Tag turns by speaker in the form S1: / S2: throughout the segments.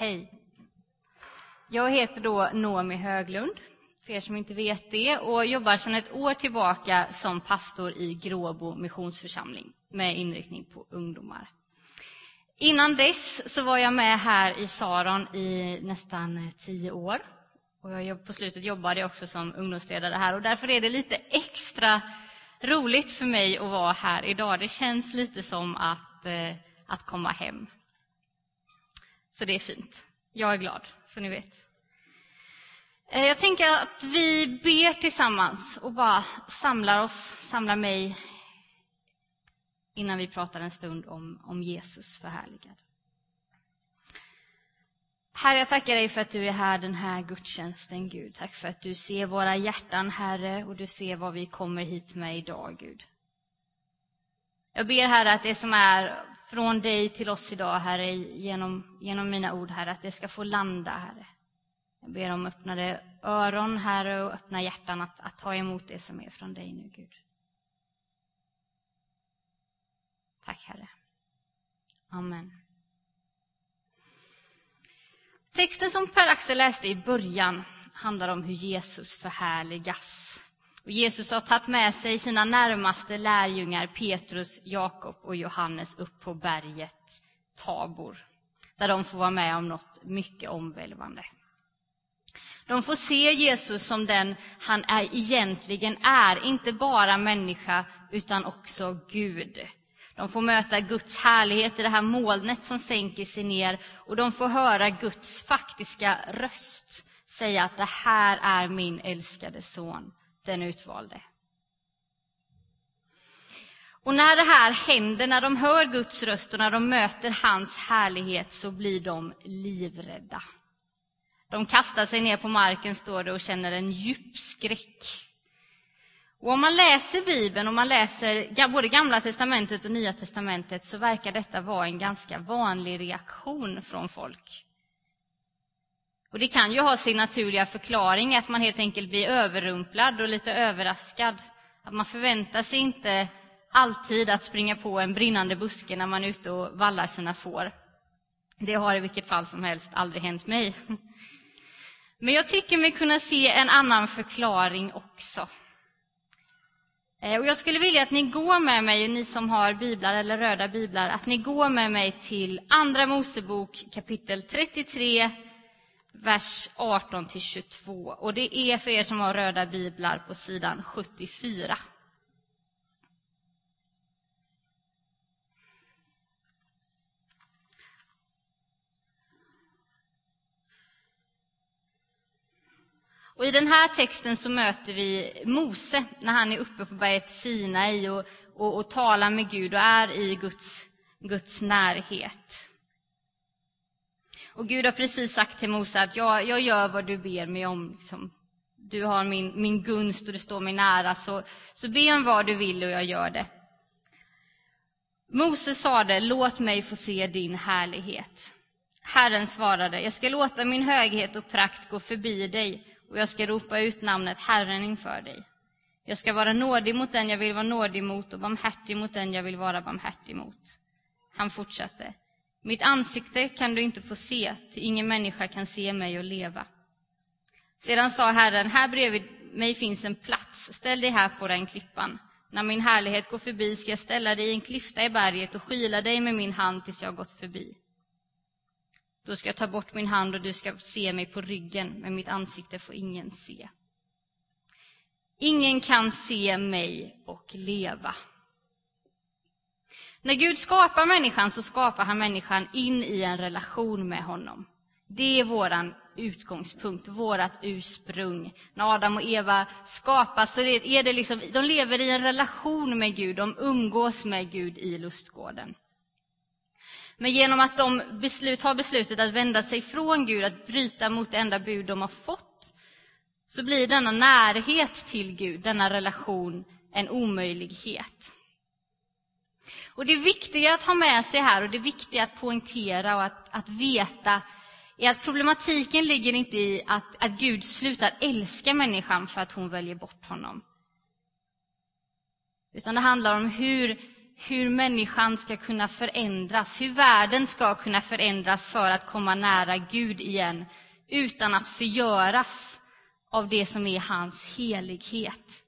S1: Hej! Jag heter då Nomi Höglund, för er som inte vet det, och jobbar sedan ett år tillbaka som pastor i Gråbo missionsförsamling med inriktning på ungdomar. Innan dess så var jag med här i Saron i nästan tio år. Och jag, på slutet jobbade jag också som ungdomsledare här och därför är det lite extra roligt för mig att vara här idag. Det känns lite som att, eh, att komma hem. Så det är fint. Jag är glad, så ni vet. Eh, jag tänker att vi ber tillsammans och bara samlar oss, samlar mig innan vi pratar en stund om, om Jesus förhärligad. Herre, jag tackar dig för att du är här den här gudstjänsten, Gud. Tack för att du ser våra hjärtan, Herre, och du ser vad vi kommer hit med idag, Gud. Jag ber, Herre, att det som är från dig till oss idag, Herre, genom, genom mina ord, Herre, att det ska få landa, Herre. Jag ber om öppnade öron, Herre, och öppna hjärtan att, att ta emot det som är från dig nu, Gud. Tack, Herre. Amen. Texten som Per-Axel läste i början handlar om hur Jesus förhärligas. Och Jesus har tagit med sig sina närmaste lärjungar Petrus, Jakob och Johannes upp på berget Tabor, där de får vara med om något mycket omvälvande. De får se Jesus som den han är, egentligen är, inte bara människa utan också Gud. De får möta Guds härlighet i det här molnet som sänker sig ner och de får höra Guds faktiska röst säga att det här är min älskade son, den utvalde. Och när det här händer, när de hör Guds röst och när de möter hans härlighet så blir de livrädda. De kastar sig ner på marken, står det, och känner en djup skräck. Och om man läser Bibeln, om man läser både Gamla testamentet och Nya testamentet, så verkar detta vara en ganska vanlig reaktion från folk. Och det kan ju ha sin naturliga förklaring, att man helt enkelt blir överrumplad och lite överraskad. Att man förväntar sig inte alltid att springa på en brinnande buske när man är ute och vallar sina får. Det har i vilket fall som helst aldrig hänt mig. Men jag tycker mig kunna se en annan förklaring också. Eh, och jag skulle vilja att ni går med mig, ni som har biblar eller röda biblar, att ni går med mig till Andra Mosebok kapitel 33, vers 18-22, Och det är för er som har röda biblar på sidan 74. Och I den här texten så möter vi Mose när han är uppe på berget Sinai och, och, och talar med Gud och är i Guds, Guds närhet. Och Gud har precis sagt till Mose att jag, jag gör vad du ber mig om. Liksom. Du har min, min gunst och du står mig nära, så, så be om vad du vill och jag gör det. Mose sade, låt mig få se din härlighet. Herren svarade, jag ska låta min höghet och prakt gå förbi dig och jag ska ropa ut namnet Herren inför dig. Jag ska vara nådig mot den jag vill vara nådig mot och barmhärtig mot den jag vill vara barmhärtig mot. Han fortsatte. Mitt ansikte kan du inte få se, ty ingen människa kan se mig och leva. Sedan sa Herren, här bredvid mig finns en plats, ställ dig här på den klippan. När min härlighet går förbi ska jag ställa dig i en klyfta i berget och skyla dig med min hand tills jag gått förbi. Då ska jag ta bort min hand och du ska se mig på ryggen, men mitt ansikte får ingen se. Ingen kan se mig och leva. När Gud skapar människan så skapar han människan in i en relation med honom. Det är vår utgångspunkt, vårt ursprung. När Adam och Eva skapas så är det liksom, de lever i en relation med Gud, de umgås med Gud i lustgården. Men genom att de beslut, har beslutet att vända sig från Gud, att bryta mot det enda bud de har fått, så blir denna närhet till Gud, denna relation, en omöjlighet. Och Det viktiga att ha med sig här och det viktiga att poängtera och att, att veta är att problematiken ligger inte i att, att Gud slutar älska människan för att hon väljer bort honom. Utan det handlar om hur hur människan ska kunna förändras, hur världen ska kunna förändras för att komma nära Gud igen, utan att förgöras av det som är hans helighet.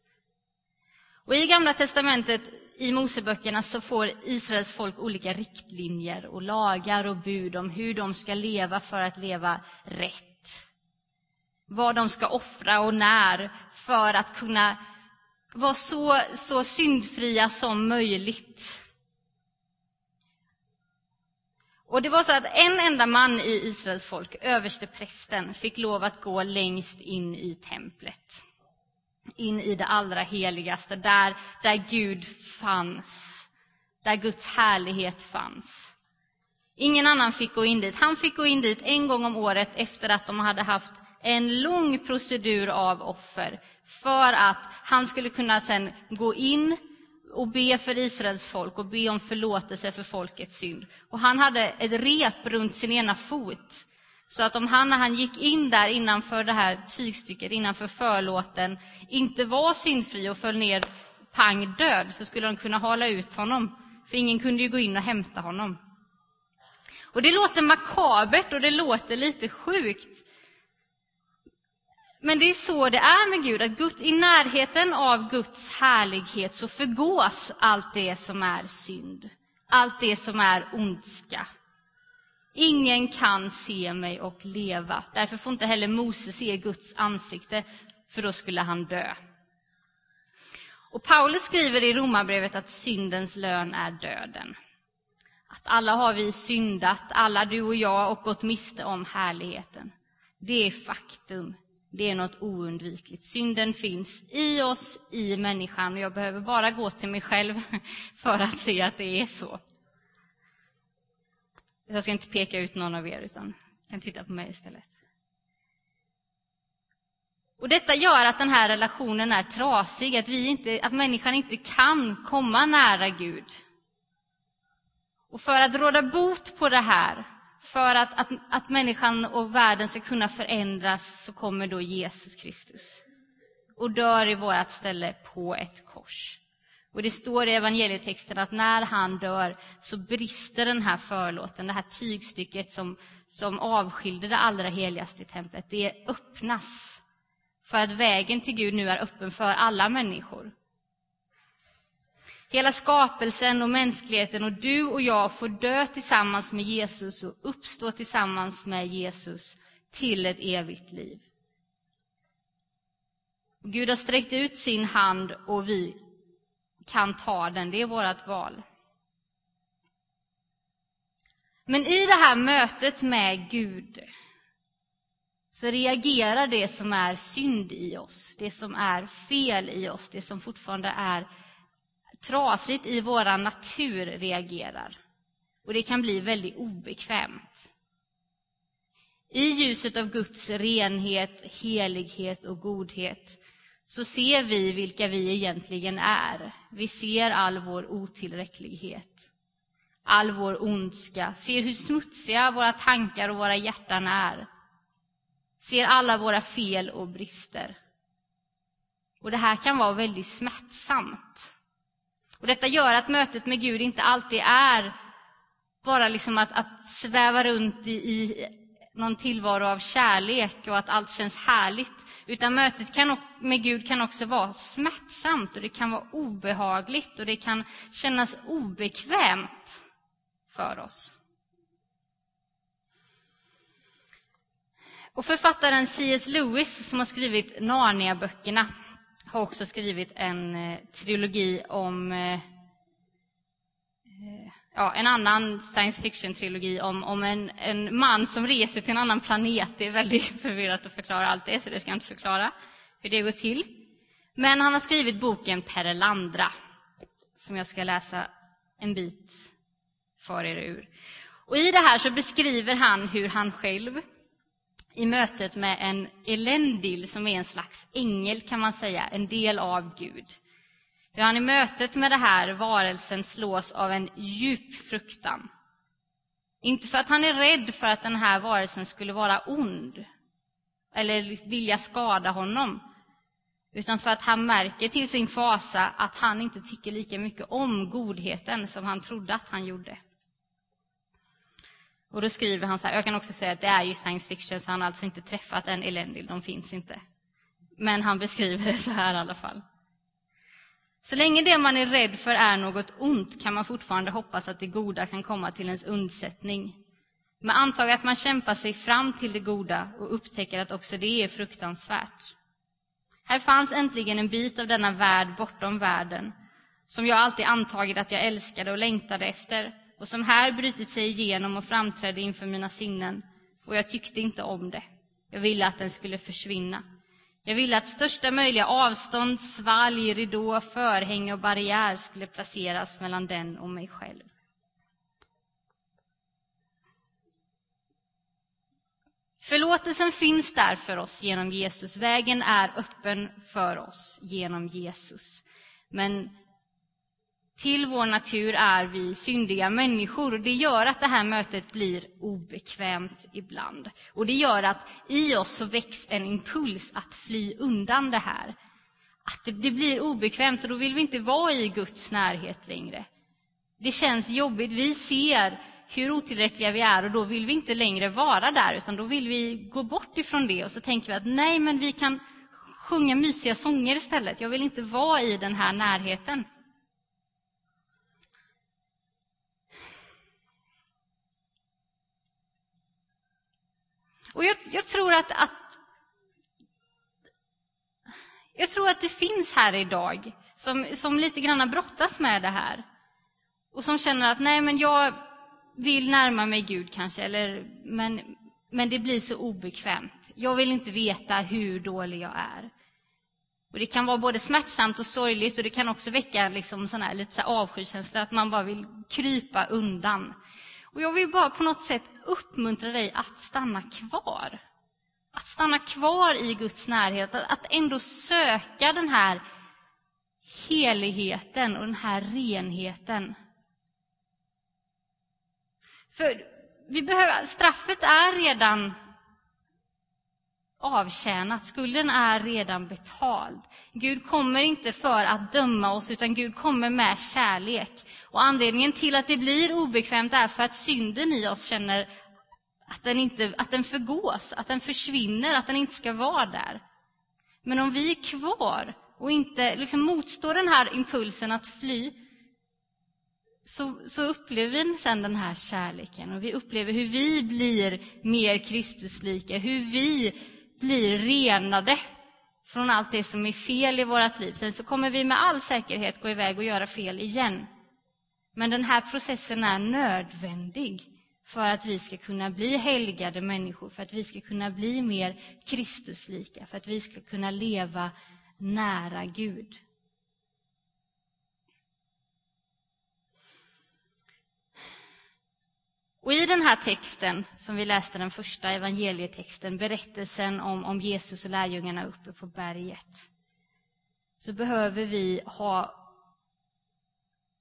S1: Och I Gamla testamentet, i Moseböckerna, så får Israels folk olika riktlinjer och lagar och bud om hur de ska leva för att leva rätt. Vad de ska offra och när för att kunna vara så, så syndfria som möjligt. Och det var så att en enda man i Israels folk, överste prästen, fick lov att gå längst in i templet. In i det allra heligaste, där, där Gud fanns. Där Guds härlighet fanns. Ingen annan fick gå in dit. Han fick gå in dit en gång om året efter att de hade haft en lång procedur av offer för att han skulle kunna sen gå in och be för Israels folk och be om förlåtelse för folkets synd. Och han hade ett rep runt sin ena fot. Så att om han när han gick in där innanför det här tygstycket, innanför förlåten, inte var syndfri och föll ner pang död, så skulle de kunna hala ut honom. För ingen kunde ju gå in och hämta honom. Och det låter makabert och det låter lite sjukt. Men det är så det är med Gud, att Gud, i närheten av Guds härlighet så förgås allt det som är synd, allt det som är ondska. Ingen kan se mig och leva. Därför får inte heller Mose se Guds ansikte, för då skulle han dö. Och Paulus skriver i Romarbrevet att syndens lön är döden. Att alla har vi syndat, alla du och jag, och gått miste om härligheten. Det är faktum. Det är något oundvikligt. Synden finns i oss, i människan. Och jag behöver bara gå till mig själv för att se att det är så. Jag ska inte peka ut någon av er, utan kan titta på mig istället. Och Detta gör att den här relationen är trasig, att, vi inte, att människan inte kan komma nära Gud. Och för att råda bot på det här för att, att, att människan och världen ska kunna förändras så kommer då Jesus Kristus och dör i vårt ställe på ett kors. Och Det står i evangelietexten att när han dör så brister den här förlåten, det här tygstycket som, som avskilde det allra heligaste i templet, det öppnas för att vägen till Gud nu är öppen för alla människor. Hela skapelsen och mänskligheten och du och jag får dö tillsammans med Jesus och uppstå tillsammans med Jesus till ett evigt liv. Gud har sträckt ut sin hand och vi kan ta den. Det är vårt val. Men i det här mötet med Gud så reagerar det som är synd i oss, det som är fel i oss, det som fortfarande är trasigt i vår natur reagerar. Och det kan bli väldigt obekvämt. I ljuset av Guds renhet, helighet och godhet så ser vi vilka vi egentligen är. Vi ser all vår otillräcklighet, all vår ondska, ser hur smutsiga våra tankar och våra hjärtan är. Ser alla våra fel och brister. Och det här kan vara väldigt smärtsamt. Och detta gör att mötet med Gud inte alltid är bara liksom att, att sväva runt i, i någon tillvaro av kärlek och att allt känns härligt. Utan mötet kan, med Gud kan också vara smärtsamt och det kan vara obehagligt och det kan kännas obekvämt för oss. Och författaren C.S. Lewis, som har skrivit Narnia-böckerna, har också skrivit en eh, trilogi om eh, ja, en annan science fiction-trilogi om, om en, en man som reser till en annan planet. Det är väldigt förvirrat att förklara allt det, så det ska jag inte förklara hur det går till. Men han har skrivit boken Perelandra, som jag ska läsa en bit för er ur. Och I det här så beskriver han hur han själv i mötet med en Elendil som är en slags ängel, kan man säga, en del av Gud. Hur han i mötet med det här varelsen slås av en djup fruktan. Inte för att han är rädd för att den här varelsen skulle vara ond eller vilja skada honom. utan för att han märker till sin fasa att han inte tycker lika mycket om godheten som han trodde att han gjorde. Och då skriver han så här, jag kan också säga att det är ju science fiction, så han har alltså inte träffat en Elendil, de finns inte. Men han beskriver det så här i alla fall. Så länge det man är rädd för är något ont kan man fortfarande hoppas att det goda kan komma till ens undsättning. Men antag att man kämpar sig fram till det goda och upptäcker att också det är fruktansvärt. Här fanns äntligen en bit av denna värld bortom världen som jag alltid antagit att jag älskade och längtade efter och som här brutit sig igenom och framträdde inför mina sinnen och jag tyckte inte om det. Jag ville att den skulle försvinna. Jag ville att största möjliga avstånd, svalg, ridå, förhänge och barriär skulle placeras mellan den och mig själv. Förlåtelsen finns där för oss genom Jesus. Vägen är öppen för oss genom Jesus. Men till vår natur är vi syndiga människor. Det gör att det här mötet blir obekvämt ibland. Och det gör att i oss så väcks en impuls att fly undan det här. Att det, det blir obekvämt och då vill vi inte vara i Guds närhet längre. Det känns jobbigt. Vi ser hur otillräckliga vi är och då vill vi inte längre vara där utan då vill vi gå bort ifrån det och så tänker vi att nej, men vi kan sjunga mysiga sånger istället. Jag vill inte vara i den här närheten. Och jag, jag tror att, att jag tror att du finns här idag som, som lite grann brottas med det här. Och som känner att nej, men jag vill närma mig Gud kanske, eller, men, men det blir så obekvämt. Jag vill inte veta hur dålig jag är. Och Det kan vara både smärtsamt och sorgligt och det kan också väcka liksom sån här, lite så avskykänsla, att man bara vill krypa undan. Och Jag vill bara på något sätt uppmuntra dig att stanna kvar. Att stanna kvar i Guds närhet, att ändå söka den här heligheten och den här renheten. För vi behöver, straffet är redan avtjänat, skulden är redan betald. Gud kommer inte för att döma oss, utan Gud kommer med kärlek. Och Anledningen till att det blir obekvämt är för att synden i oss känner att den, inte, att den förgås, att den försvinner, att den inte ska vara där. Men om vi är kvar och inte liksom motstår den här impulsen att fly, så, så upplever vi sen den här kärleken och vi upplever hur vi blir mer Kristuslika, hur vi blir renade från allt det som är fel i vårt liv. Sen så kommer vi med all säkerhet gå iväg och göra fel igen. Men den här processen är nödvändig för att vi ska kunna bli helgade människor, för att vi ska kunna bli mer Kristuslika, för att vi ska kunna leva nära Gud. Och I den här texten, som vi läste, den första evangelietexten, berättelsen om, om Jesus och lärjungarna uppe på berget, så behöver vi ha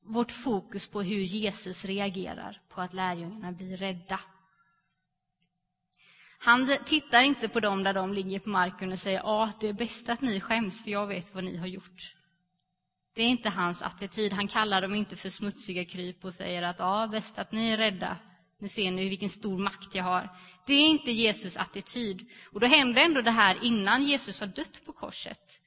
S1: vårt fokus på hur Jesus reagerar på att lärjungarna blir rädda. Han tittar inte på dem där de ligger på marken och säger ja, ah, det är bäst att ni skäms för jag vet vad ni har gjort. Det är inte hans attityd. Han kallar dem inte för smutsiga kryp och säger att ja, ah, bäst att ni är rädda nu ser ni vilken stor makt jag har. Det är inte Jesus attityd. Och då händer ändå det här innan Jesus har dött på korset.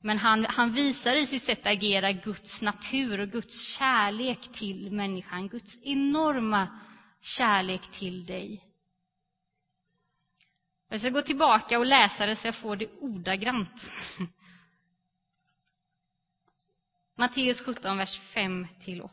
S1: Men han, han visar i sitt sätt att agera Guds natur och Guds kärlek till människan. Guds enorma kärlek till dig. Jag ska gå tillbaka och läsa det så jag får det ordagrant. Matteus 17, vers 5-8.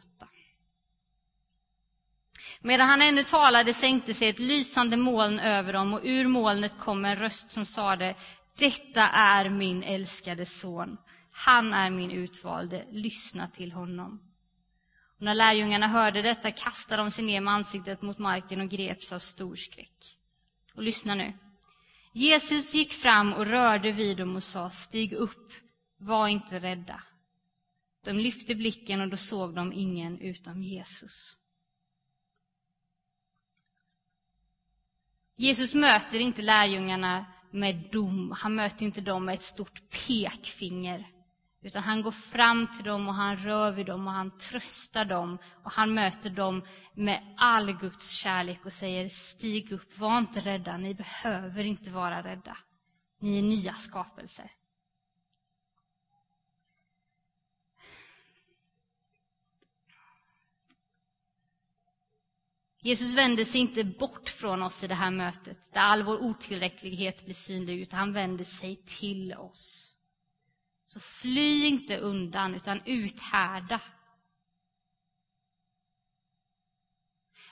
S1: Medan han ännu talade sänkte sig ett lysande moln över dem och ur molnet kom en röst som sade Detta är min älskade son. Han är min utvalde. Lyssna till honom. Och när lärjungarna hörde detta kastade de sig ner med ansiktet mot marken och greps av stor skräck. Och lyssna nu. Jesus gick fram och rörde vid dem och sa Stig upp, var inte rädda. De lyfte blicken och då såg de ingen utom Jesus. Jesus möter inte lärjungarna med dom. Han möter inte dem med ett stort pekfinger. Utan han går fram till dem och han rör vid dem och han tröstar dem. Och han möter dem med all Guds kärlek och säger stig upp, var inte rädda, ni behöver inte vara rädda. Ni är nya skapelser. Jesus vänder sig inte bort från oss i det här mötet, där all vår otillräcklighet blir synlig, utan han vänder sig till oss. Så fly inte undan, utan uthärda.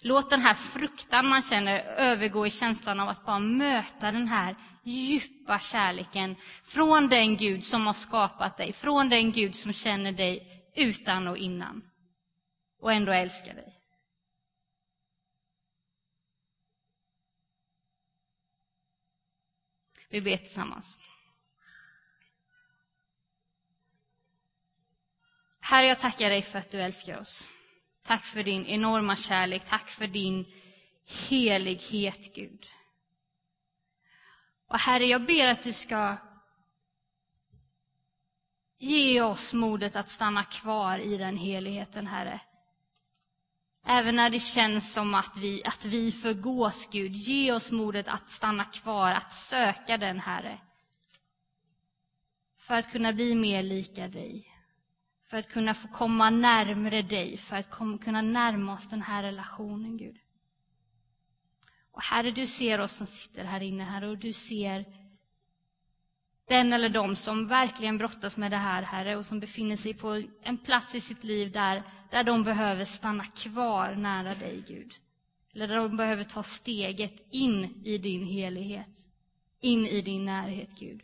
S1: Låt den här fruktan man känner övergå i känslan av att bara möta den här djupa kärleken från den Gud som har skapat dig, från den Gud som känner dig utan och innan och ändå älskar dig. Vi ber tillsammans. Herre, jag tackar dig för att du älskar oss. Tack för din enorma kärlek. Tack för din helighet, Gud. Och Herre, jag ber att du ska ge oss modet att stanna kvar i den heligheten, Herre. Även när det känns som att vi, att vi förgås, Gud, ge oss modet att stanna kvar, att söka den, Herre. För att kunna bli mer lika dig. För att kunna få komma närmre dig, för att kom, kunna närma oss den här relationen, Gud. Och Herre, du ser oss som sitter här inne, Herre, och du ser den eller de som verkligen brottas med det här, Herre, och som befinner sig på en plats i sitt liv där, där de behöver stanna kvar nära dig, Gud. Eller där de behöver ta steget in i din helighet, in i din närhet, Gud.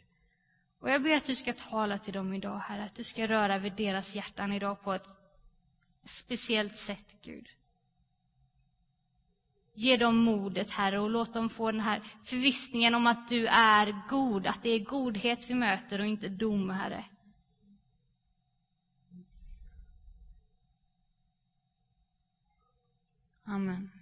S1: Och jag ber att du ska tala till dem idag, Herre, att du ska röra vid deras hjärtan idag på ett speciellt sätt, Gud. Ge dem modet, Herre, och låt dem få den här förvissningen om att du är god, att det är godhet vi möter och inte dom, Herre. Amen.